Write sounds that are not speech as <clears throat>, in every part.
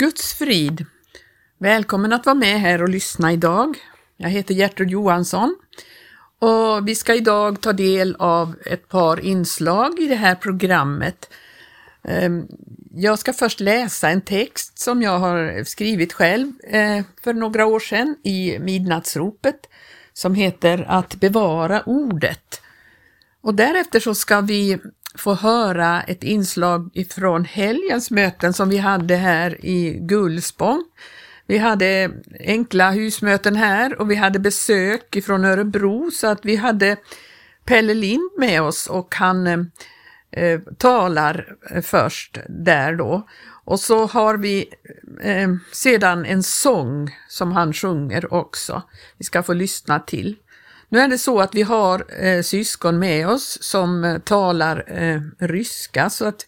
Guds frid! Välkommen att vara med här och lyssna idag. Jag heter Gertrud Johansson och vi ska idag ta del av ett par inslag i det här programmet. Ehm, jag ska först läsa en text som jag har skrivit själv eh, för några år sedan i Midnattsropet som heter Att bevara ordet. Och därefter så ska vi få höra ett inslag ifrån helgens möten som vi hade här i Gullspång. Vi hade enkla husmöten här och vi hade besök ifrån Örebro så att vi hade Pelle Lind med oss och han eh, talar först där då. Och så har vi eh, sedan en sång som han sjunger också. Vi ska få lyssna till. Nu är det så att vi har eh, syskon med oss som eh, talar eh, ryska så att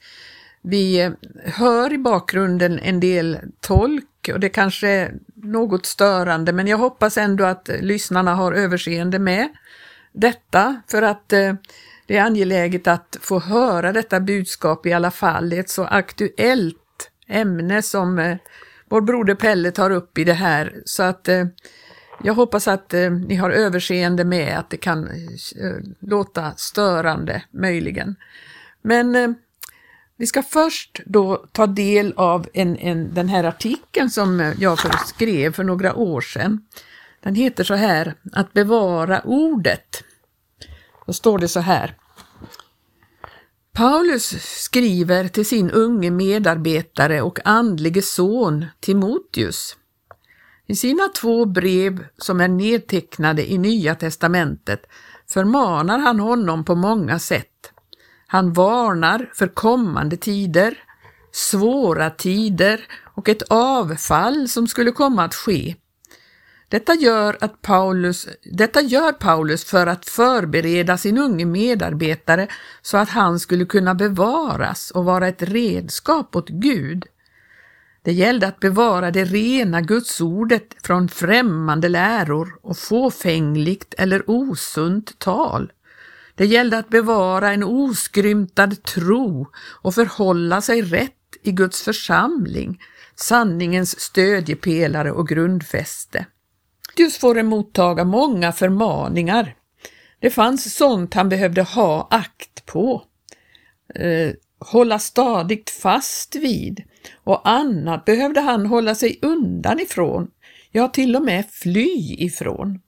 vi eh, hör i bakgrunden en del tolk och det kanske är något störande men jag hoppas ändå att lyssnarna har överseende med detta för att eh, det är angeläget att få höra detta budskap i alla fall. Det är ett så aktuellt ämne som eh, vår broder Pelle tar upp i det här så att eh, jag hoppas att eh, ni har överseende med att det kan eh, låta störande möjligen. Men eh, vi ska först då ta del av en, en, den här artikeln som eh, jag skrev för några år sedan. Den heter så här, att bevara ordet. Då står det så här. Paulus skriver till sin unge medarbetare och andlige son Timoteus i sina två brev som är nedtecknade i Nya testamentet förmanar han honom på många sätt. Han varnar för kommande tider, svåra tider och ett avfall som skulle komma att ske. Detta gör, att Paulus, detta gör Paulus för att förbereda sin unge medarbetare så att han skulle kunna bevaras och vara ett redskap åt Gud. Det gällde att bevara det rena gudsordet från främmande läror och fåfängligt eller osunt tal. Det gällde att bevara en oskrymtad tro och förhålla sig rätt i Guds församling, sanningens stödjepelare och grundfäste. Just får emottaga många förmaningar. Det fanns sånt han behövde ha akt på, eh, hålla stadigt fast vid och annat behövde han hålla sig undan ifrån, ja till och med fly ifrån.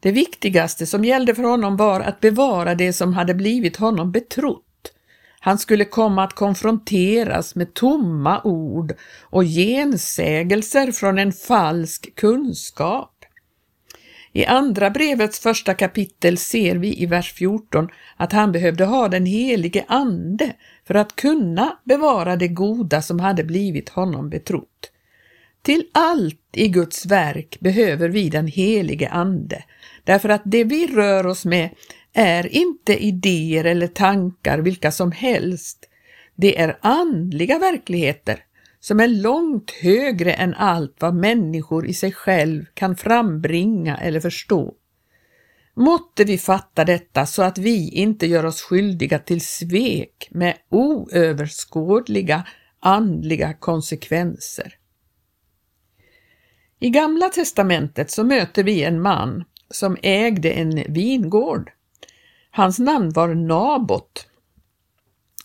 Det viktigaste som gällde för honom var att bevara det som hade blivit honom betrott. Han skulle komma att konfronteras med tomma ord och gensägelser från en falsk kunskap. I andra brevets första kapitel ser vi i vers 14 att han behövde ha den helige Ande för att kunna bevara det goda som hade blivit honom betrott. Till allt i Guds verk behöver vi den helige Ande, därför att det vi rör oss med är inte idéer eller tankar vilka som helst. Det är andliga verkligheter som är långt högre än allt vad människor i sig själv kan frambringa eller förstå. Måtte vi fatta detta så att vi inte gör oss skyldiga till svek med oöverskådliga andliga konsekvenser. I Gamla testamentet så möter vi en man som ägde en vingård. Hans namn var Nabot.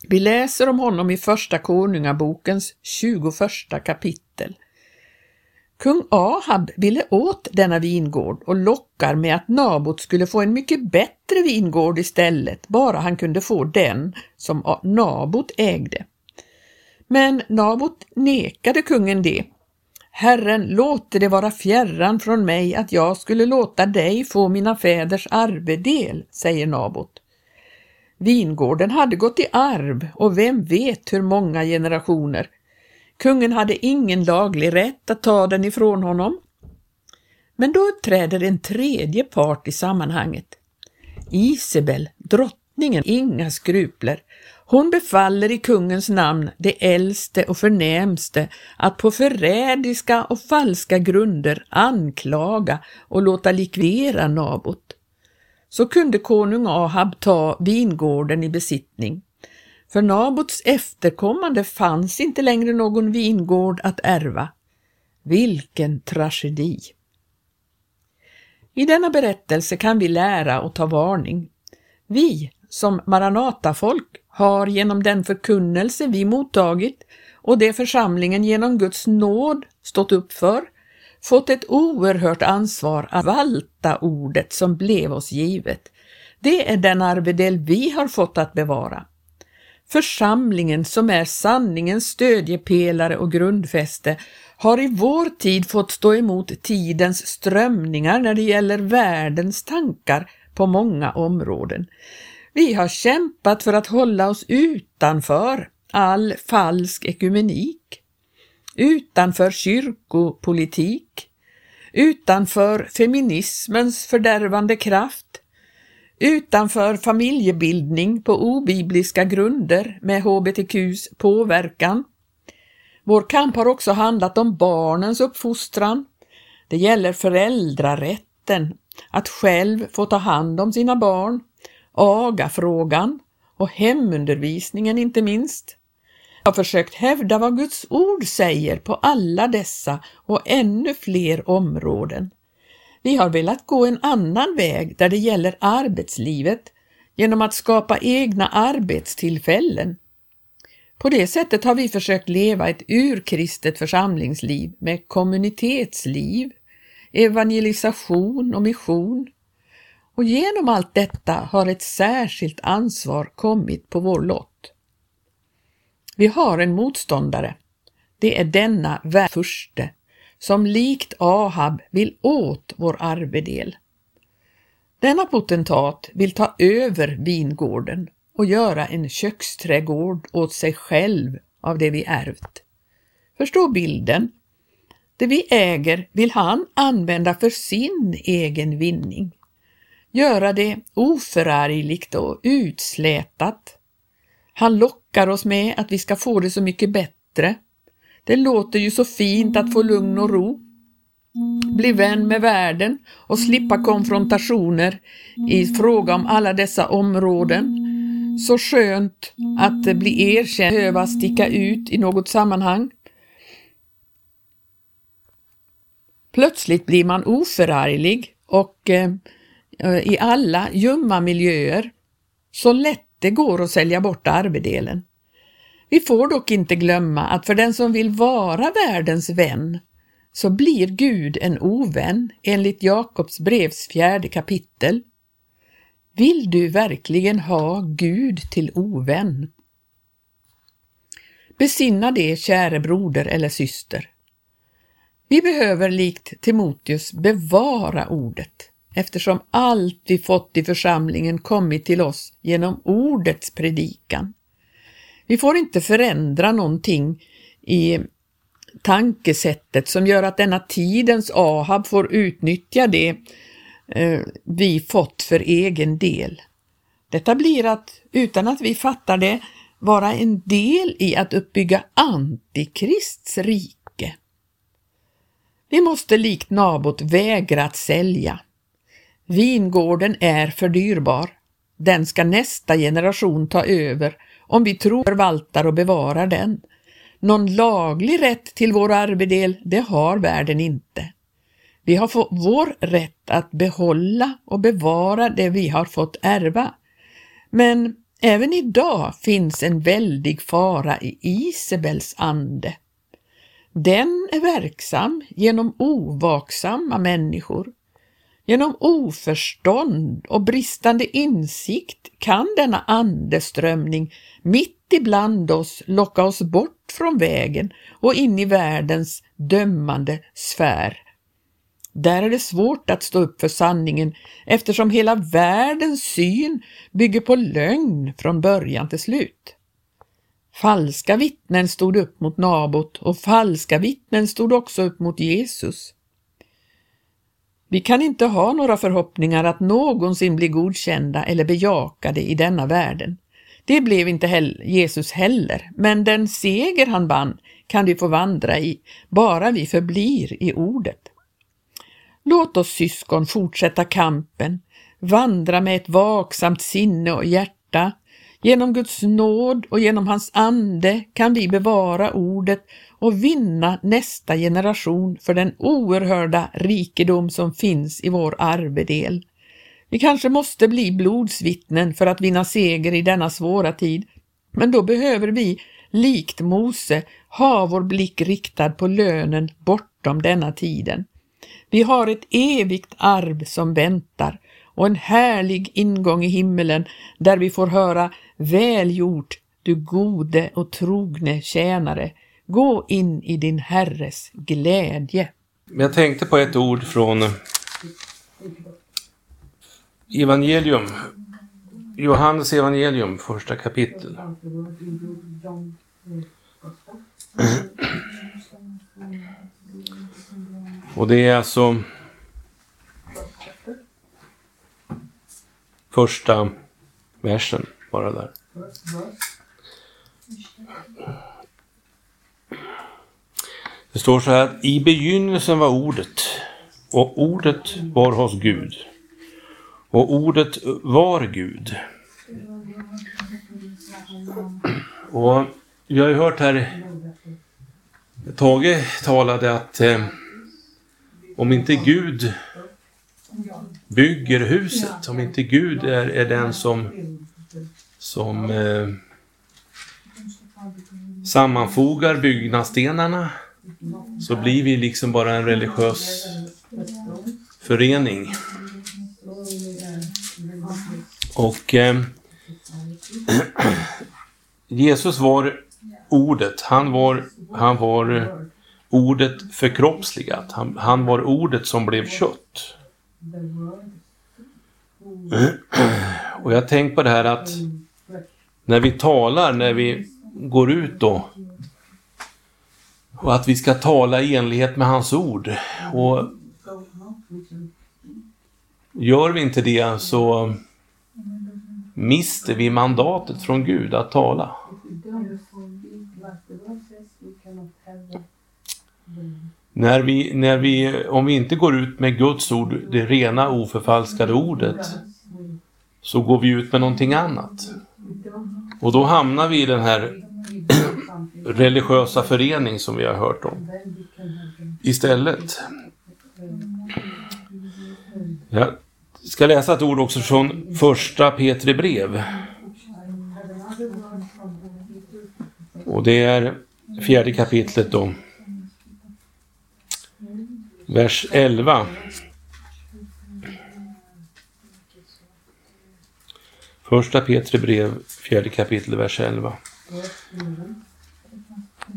Vi läser om honom i Första Konungabokens 21 kapitel. Kung Ahab ville åt denna vingård och lockar med att Nabot skulle få en mycket bättre vingård istället, bara han kunde få den som Nabot ägde. Men Nabot nekade kungen det. Herren låter det vara fjärran från mig att jag skulle låta dig få mina fäders arvedel, säger Nabot. Vingården hade gått i arv och vem vet hur många generationer. Kungen hade ingen laglig rätt att ta den ifrån honom. Men då uppträder en tredje part i sammanhanget. Isabel, drottningen, inga skrupler. Hon befaller i kungens namn det äldste och förnämste att på förrädiska och falska grunder anklaga och låta likvidera Nabot. Så kunde konung Ahab ta vingården i besittning. För Nabots efterkommande fanns inte längre någon vingård att ärva. Vilken tragedi! I denna berättelse kan vi lära och ta varning. Vi som Maranatafolk har genom den förkunnelse vi mottagit och det församlingen genom Guds nåd stått upp för fått ett oerhört ansvar att valta ordet som blev oss givet. Det är den arvedel vi har fått att bevara. Församlingen som är sanningens stödjepelare och grundfäste har i vår tid fått stå emot tidens strömningar när det gäller världens tankar på många områden. Vi har kämpat för att hålla oss utanför all falsk ekumenik, utanför kyrkopolitik, utanför feminismens fördärvande kraft, utanför familjebildning på obibliska grunder med hbtqs påverkan. Vår kamp har också handlat om barnens uppfostran. Det gäller föräldrarätten, att själv få ta hand om sina barn, agafrågan och hemundervisningen inte minst. Jag har försökt hävda vad Guds ord säger på alla dessa och ännu fler områden. Vi har velat gå en annan väg där det gäller arbetslivet genom att skapa egna arbetstillfällen. På det sättet har vi försökt leva ett urkristet församlingsliv med kommunitetsliv, evangelisation och mission. Och genom allt detta har ett särskilt ansvar kommit på vår lott. Vi har en motståndare. Det är denna världens som likt Ahab vill åt vår arvedel. Denna potentat vill ta över vingården och göra en köksträdgård åt sig själv av det vi ärvt. Förstå bilden. Det vi äger vill han använda för sin egen vinning. Göra det oförargligt och utslätat. Han lockar oss med att vi ska få det så mycket bättre det låter ju så fint att få lugn och ro, bli vän med världen och slippa konfrontationer i fråga om alla dessa områden. Så skönt att bli erkänd, behöva sticka ut i något sammanhang. Plötsligt blir man oförarglig och eh, i alla ljumma miljöer. Så lätt det går att sälja bort arvedelen. Vi får dock inte glömma att för den som vill vara världens vän så blir Gud en ovän enligt Jakobs brevs fjärde kapitel. Vill du verkligen ha Gud till ovän? Besinna det, käre broder eller syster. Vi behöver likt Timoteus bevara ordet eftersom allt vi fått i församlingen kommit till oss genom ordets predikan. Vi får inte förändra någonting i tankesättet som gör att denna tidens Ahab får utnyttja det eh, vi fått för egen del. Detta blir att, utan att vi fattar det, vara en del i att uppbygga Antikrists rike. Vi måste likt Nabot vägra att sälja. Vingården är för dyrbar. Den ska nästa generation ta över om vi tror, förvaltar och bevarar den. Någon laglig rätt till vår arvedel, det har världen inte. Vi har fått vår rätt att behålla och bevara det vi har fått ärva. Men även idag finns en väldig fara i Isabels ande. Den är verksam genom ovaksamma människor. Genom oförstånd och bristande insikt kan denna andeströmning mitt ibland oss locka oss bort från vägen och in i världens dömande sfär. Där är det svårt att stå upp för sanningen eftersom hela världens syn bygger på lögn från början till slut. Falska vittnen stod upp mot Nabot och falska vittnen stod också upp mot Jesus. Vi kan inte ha några förhoppningar att någonsin bli godkända eller bejakade i denna världen. Det blev inte heller Jesus heller, men den seger han vann kan vi få vandra i, bara vi förblir i ordet. Låt oss syskon fortsätta kampen, vandra med ett vaksamt sinne och hjärta Genom Guds nåd och genom hans ande kan vi bevara ordet och vinna nästa generation för den oerhörda rikedom som finns i vår arvedel. Vi kanske måste bli blodsvittnen för att vinna seger i denna svåra tid, men då behöver vi, likt Mose, ha vår blick riktad på lönen bortom denna tiden. Vi har ett evigt arv som väntar och en härlig ingång i himmelen där vi får höra Väl gjort, du gode och trogne tjänare, gå in i din Herres glädje. Jag tänkte på ett ord från evangelium, Johannes evangelium, första kapitel. Och det är alltså första versen bara där. Det står så här, i begynnelsen var ordet och ordet var hos Gud och ordet var Gud. Och vi har ju hört här, Tage talade att eh, om inte Gud bygger huset, om inte Gud är, är den som, som eh, sammanfogar byggnadsstenarna så blir vi liksom bara en religiös förening. Och eh, <clears throat> Jesus var ordet, han var, han var ordet förkroppsligat. Han, han var ordet som blev kött. <clears throat> Och jag tänker på det här att när vi talar, när vi går ut då och att vi ska tala i enlighet med hans ord. Och gör vi inte det så mister vi mandatet från Gud att tala. När vi, när vi, om vi inte går ut med Guds ord, det rena oförfalskade ordet, så går vi ut med någonting annat. Och då hamnar vi i den här religiösa förening som vi har hört om. Istället. Jag ska läsa ett ord också från första Petri brev. Och det är fjärde kapitlet då. Vers 11. Första Petri brev, fjärde kapitel, vers 11.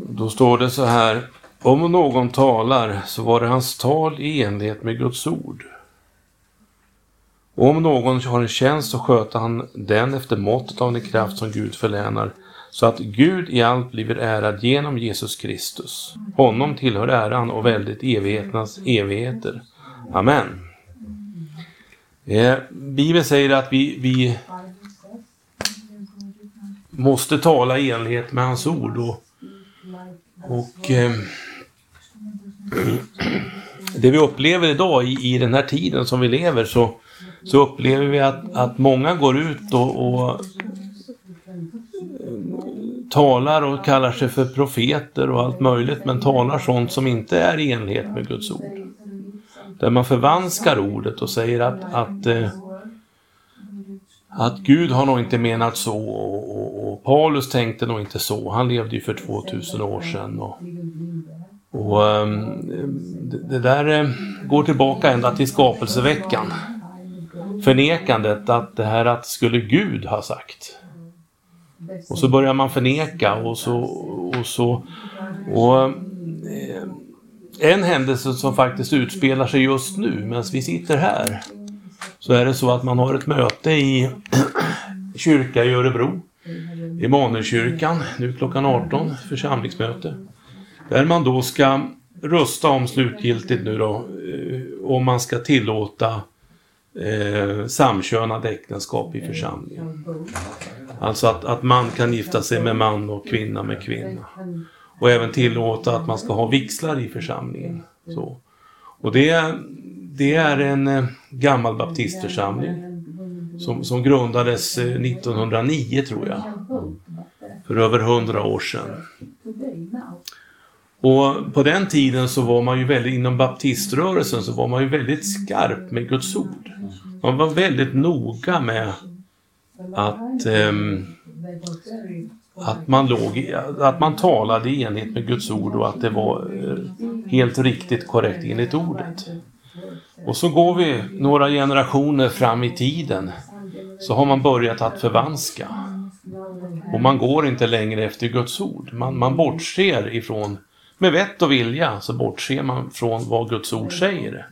Då står det så här. Om någon talar så var det hans tal i enlighet med Guds ord. Och om någon har en tjänst så sköter han den efter måttet av den kraft som Gud förlänar så att Gud i allt blir ärad genom Jesus Kristus. Honom tillhör äran och väldigt evigheternas evigheter. Amen. Eh, Bibeln säger att vi, vi måste tala i enlighet med hans ord. Och, och eh, <clears throat> det vi upplever idag i, i den här tiden som vi lever så, så upplever vi att, att många går ut och, och eh, talar och kallar sig för profeter och allt möjligt men talar sånt som inte är i enlighet med Guds ord. Där man förvanskar ordet och säger att, att, eh, att Gud har nog inte menat så och, och, och, Paulus tänkte nog inte så. Han levde ju för 2000 år sedan. Och, och um, det, det där eh, går tillbaka ända till skapelseveckan. Förnekandet att det här att skulle Gud ha sagt. Och så börjar man förneka och så... Och så och, ehm, en händelse som faktiskt utspelar sig just nu medan vi sitter här. Så är det så att man har ett möte i <clears throat> kyrka i Örebro. Emanuelkyrkan, nu klockan 18, församlingsmöte. Där man då ska rösta om slutgiltigt nu då eh, om man ska tillåta eh, samkönade äktenskap i församlingen. Alltså att, att man kan gifta sig med man och kvinna med kvinna. Och även tillåta att man ska ha vixlar i församlingen. Så. Och det, det är en eh, gammal baptistförsamling. som, som grundades eh, 1909 tror jag. För över hundra år sedan. Och på den tiden så var man ju väldigt, inom baptiströrelsen så var man ju väldigt skarp med Guds ord. Man var väldigt noga med att, eh, att, man låg, att man talade i enlighet med Guds ord och att det var eh, helt riktigt korrekt enligt ordet. Och så går vi några generationer fram i tiden så har man börjat att förvanska. Och man går inte längre efter Guds ord. Man, man bortser ifrån, med vett och vilja, så bortser man från vad Guds ord säger.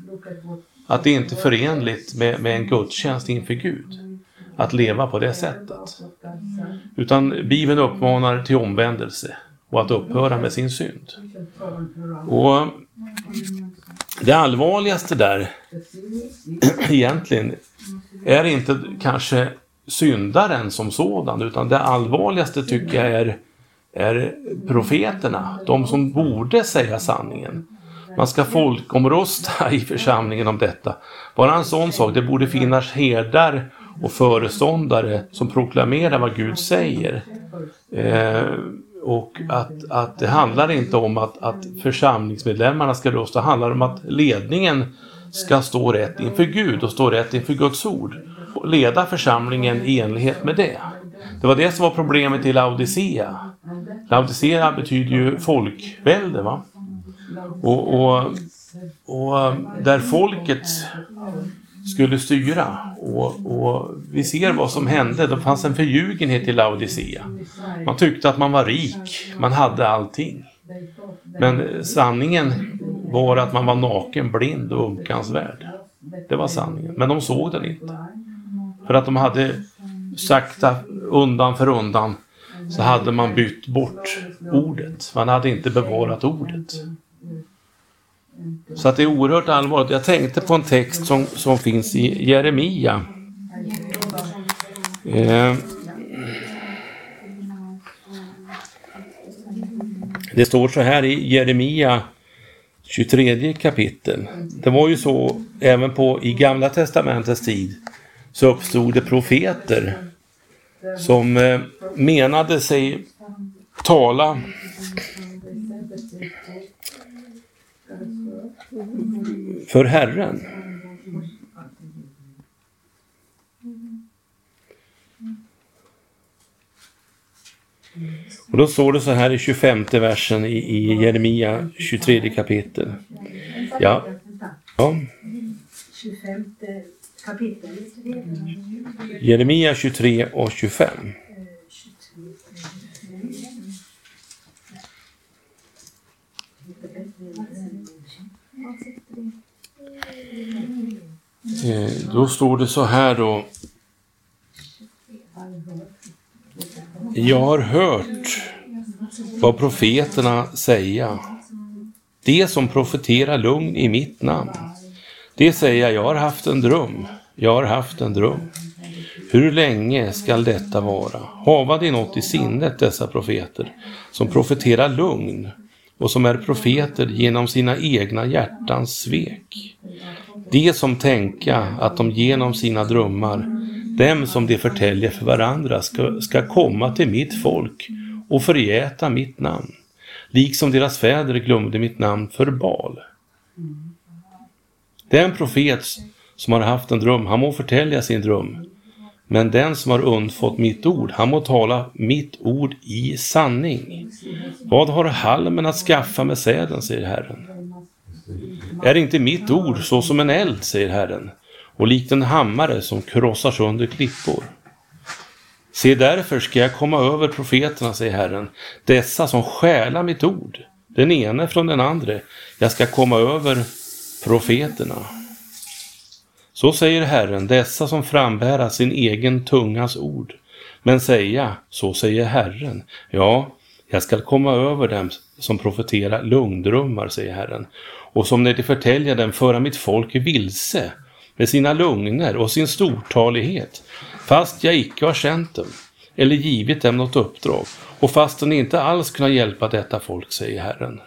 Att det inte är förenligt med, med en gudstjänst inför Gud. Att leva på det sättet. Utan Bibeln uppmanar till omvändelse och att upphöra med sin synd. Och det allvarligaste där <clears throat> egentligen är inte kanske syndaren som sådan utan det allvarligaste tycker jag är, är profeterna, de som borde säga sanningen. Man ska folkomrösta i församlingen om detta. Bara en sån sak, det borde finnas herdar och föreståndare som proklamerar vad Gud säger. Eh, och att, att det handlar inte om att, att församlingsmedlemmarna ska rösta, det handlar om att ledningen ska stå rätt inför Gud och stå rätt inför Guds ord. Och leda församlingen i enlighet med det. Det var det som var problemet i Laodicea. Laodicea betyder ju folkvälde. Va? Och, och, och där folket skulle styra. Och, och, vi ser vad som hände. Det fanns en förljugenhet i Laodicea. Man tyckte att man var rik, man hade allting. Men sanningen var att man var naken, blind och umkansvärd. Det var sanningen. Men de såg den inte. För att de hade sakta, undan för undan, så hade man bytt bort ordet. Man hade inte bevarat ordet. Så att det är oerhört allvarligt. Jag tänkte på en text som, som finns i Jeremia. Eh, det står så här i Jeremia 23 kapitel. Det var ju så även på i Gamla Testamentets tid så uppstod det profeter som eh, menade sig tala för Herren. Och då står det så här i 25 versen i, i Jeremia 23 kapitel. Ja. ja. 25 kapitel. Jeremia 23 och 25. Eh, då står det så här då. Jag har hört vad profeterna säga. Det som profeterar lugn i mitt namn. Det säger jag, jag har haft en dröm. Jag har haft en dröm. Hur länge skall detta vara? Hava de något i sinnet, dessa profeter, som profeterar lugn och som är profeter genom sina egna hjärtans svek. De som tänka att de genom sina drömmar, dem som de förtäljer för varandra, ska, ska komma till mitt folk och förgäta mitt namn, liksom deras fäder glömde mitt namn för Bal. Den profet som har haft en dröm, han må förtälja sin dröm, men den som har undfått mitt ord, han må tala mitt ord i sanning. Vad har halmen att skaffa med säden, säger Herren. Är inte mitt ord så som en eld, säger Herren, och likt en hammare som krossar sönder klippor. Se därför ska jag komma över profeterna, säger Herren, dessa som stjäla mitt ord, den ene från den andra. Jag ska komma över profeterna. Så säger Herren, dessa som frambära sin egen tungas ord. Men säga, så säger Herren, ja, jag skall komma över dem som profeterar lugndrömmar, säger Herren, och som när de förtäljer dem föra mitt folk vilse med sina lugner och sin stortalighet, fast jag icke har känt dem eller givit dem något uppdrag, och fast ni inte alls kunna hjälpa detta folk, säger Herren.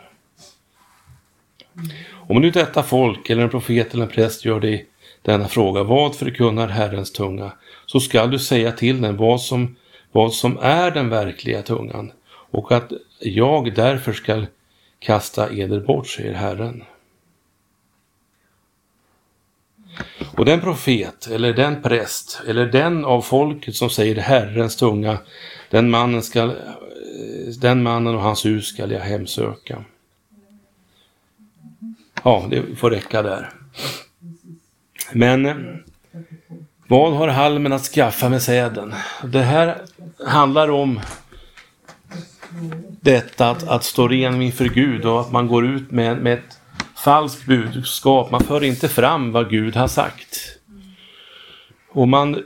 Om nu detta folk eller en profet eller en präst gör dig denna fråga, vad förkunnar Herrens tunga, så skall du säga till den vad som, vad som är den verkliga tungan och att jag därför skall kasta eder bort, säger Herren. Och den profet, eller den präst, eller den av folket som säger Herrens tunga, den mannen, ska, eh, den mannen och hans hus skall jag hemsöka. Ja, det får räcka där. Men eh, vad har halmen att skaffa med säden? Det här handlar om detta att, att stå ren inför Gud och att man går ut med, med ett falskt budskap. Man för inte fram vad Gud har sagt. Och man,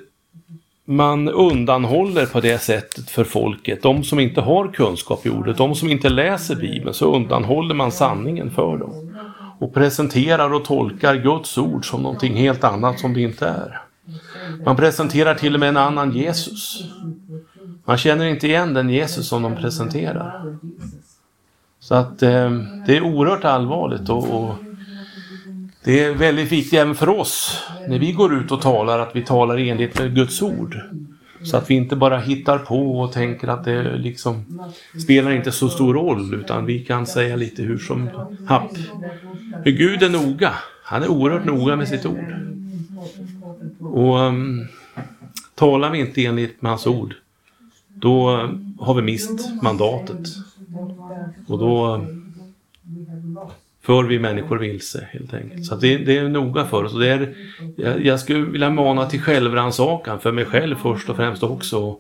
man undanhåller på det sättet för folket, de som inte har kunskap i ordet, de som inte läser Bibeln, så undanhåller man sanningen för dem. Och presenterar och tolkar Guds ord som någonting helt annat som det inte är. Man presenterar till och med en annan Jesus. Man känner inte igen den Jesus som de presenterar. Så att eh, det är oerhört allvarligt och, och, det är väldigt viktigt även för oss när vi går ut och talar att vi talar enligt med Guds ord. Så att vi inte bara hittar på och tänker att det liksom spelar inte så stor roll utan vi kan säga lite hur som happ. För Gud är noga. Han är oerhört noga med sitt ord. Och um, talar vi inte enligt med hans ord då eh, har vi mist mandatet. Och då för vi människor vilse helt enkelt. Så det, det, är noga för oss. Och det är, jag, jag skulle vilja mana till självrannsakan för mig själv först och främst också.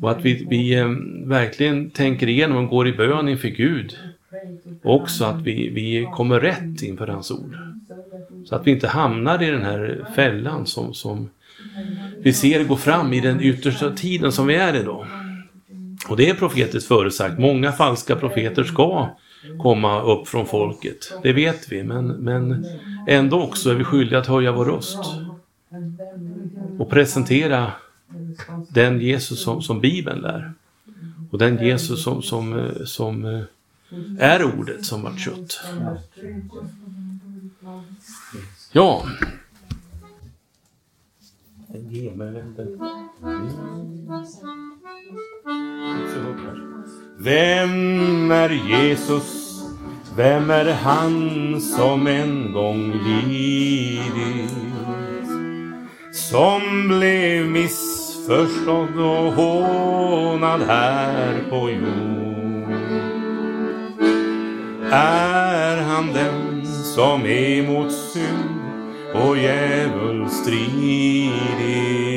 Och att vi, vi eh, verkligen tänker igenom och går i bön inför Gud. Och också att vi, vi kommer rätt inför hans ord. Så att vi inte hamnar i den här fällan som, som vi ser gå fram i den yttersta tiden som vi är idag. Och det är profetiskt förutsagt. Många falska profeter ska komma upp från folket. Det vet vi, men, men ändå också är vi skyldiga att höja vår röst. Och presentera den Jesus som, som Bibeln lär. Och den Jesus som, som, som eh, är ordet som vart kött. Ja. Ge mig vem är Jesus? Vem är han som en gång lidit? Som blev missförstådd och hånad här på jord. Är han den som emot synd och djävul stridit?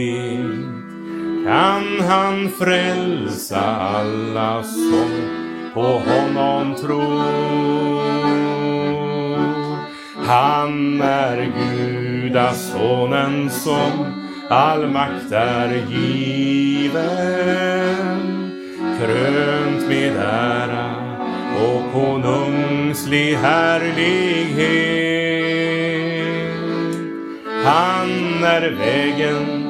Kan han frälsa alla som på honom tror. Han är Gudasonen som all makt är given, krönt med ära och konungslig härlighet. Han är vägen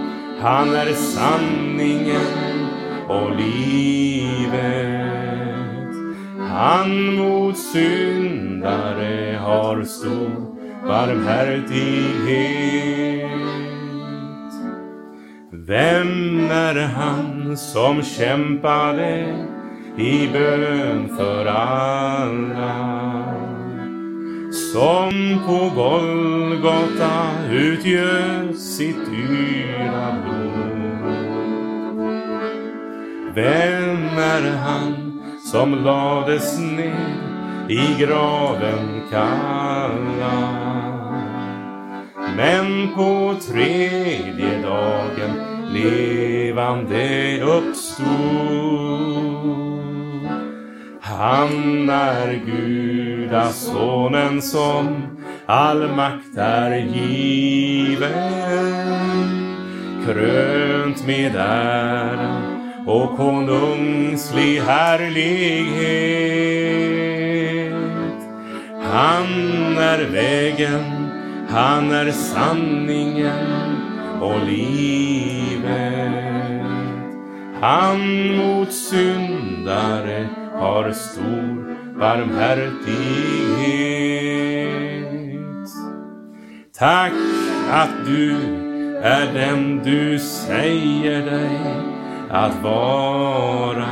han är sanningen och livet. Han mot syndare har stor barmhärtighet. Vem är han som kämpade i bön för alla? som på Golgata utgöt sitt yra Vem är han som lades ner i graven kalla? Men på tredje dagen levande uppstod. Han är Gudasonen som all makt är given. Krönt med ära och konungslig härlighet. Han är vägen, han är sanningen och livet. Han mot syndare har stor barmhärtighet. Tack att du är den du säger dig att vara.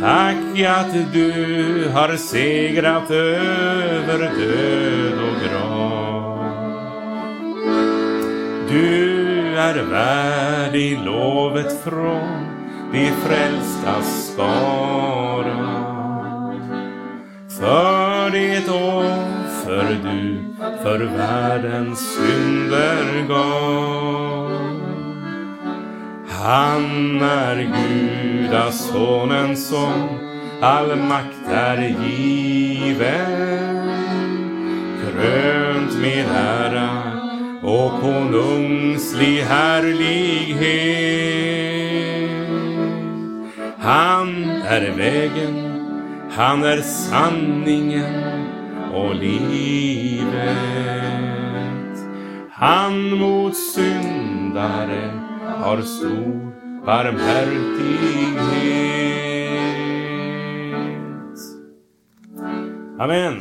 Tack att du har segrat över död och grav. Du är värdig lovet från de frälsta skara. För det offer du för världens synder gav. Han är Gudasonen som all makt är given. Krönt med ära och konungslig härlighet. Han är vägen, han är sanningen och livet. Han mot syndare har stor barmhärtighet. Amen.